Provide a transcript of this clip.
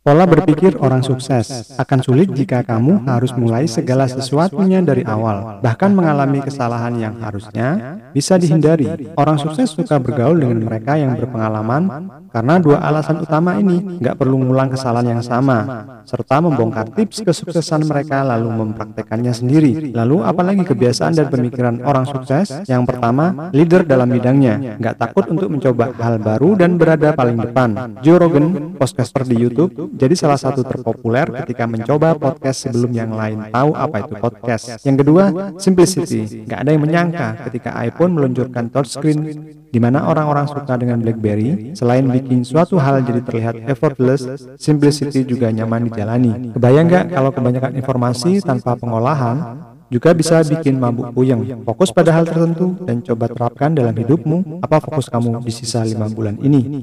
Pola berpikir orang sukses akan sulit jika kamu harus mulai segala sesuatunya dari awal, bahkan mengalami kesalahan yang harusnya bisa dihindari. Orang sukses suka bergaul dengan mereka yang berpengalaman karena dua alasan utama ini nggak perlu ngulang kesalahan yang sama, serta membongkar tips kesuksesan mereka lalu mempraktekannya sendiri. Lalu apalagi kebiasaan dan pemikiran orang sukses? Yang pertama, leader dalam bidangnya, nggak takut untuk mencoba hal baru dan berada paling depan. Joe Rogan, podcaster di YouTube, jadi salah satu terpopuler ketika mencoba podcast sebelum yang lain tahu apa itu podcast. Yang kedua, simplicity. Gak ada yang menyangka ketika iPhone meluncurkan touchscreen di mana orang-orang suka dengan BlackBerry. Selain bikin suatu hal jadi terlihat effortless, simplicity juga nyaman dijalani. Kebayang gak kalau kebanyakan informasi tanpa pengolahan juga bisa bikin mabuk puyeng. Fokus pada hal tertentu dan coba terapkan dalam hidupmu. Apa fokus kamu di sisa lima bulan ini?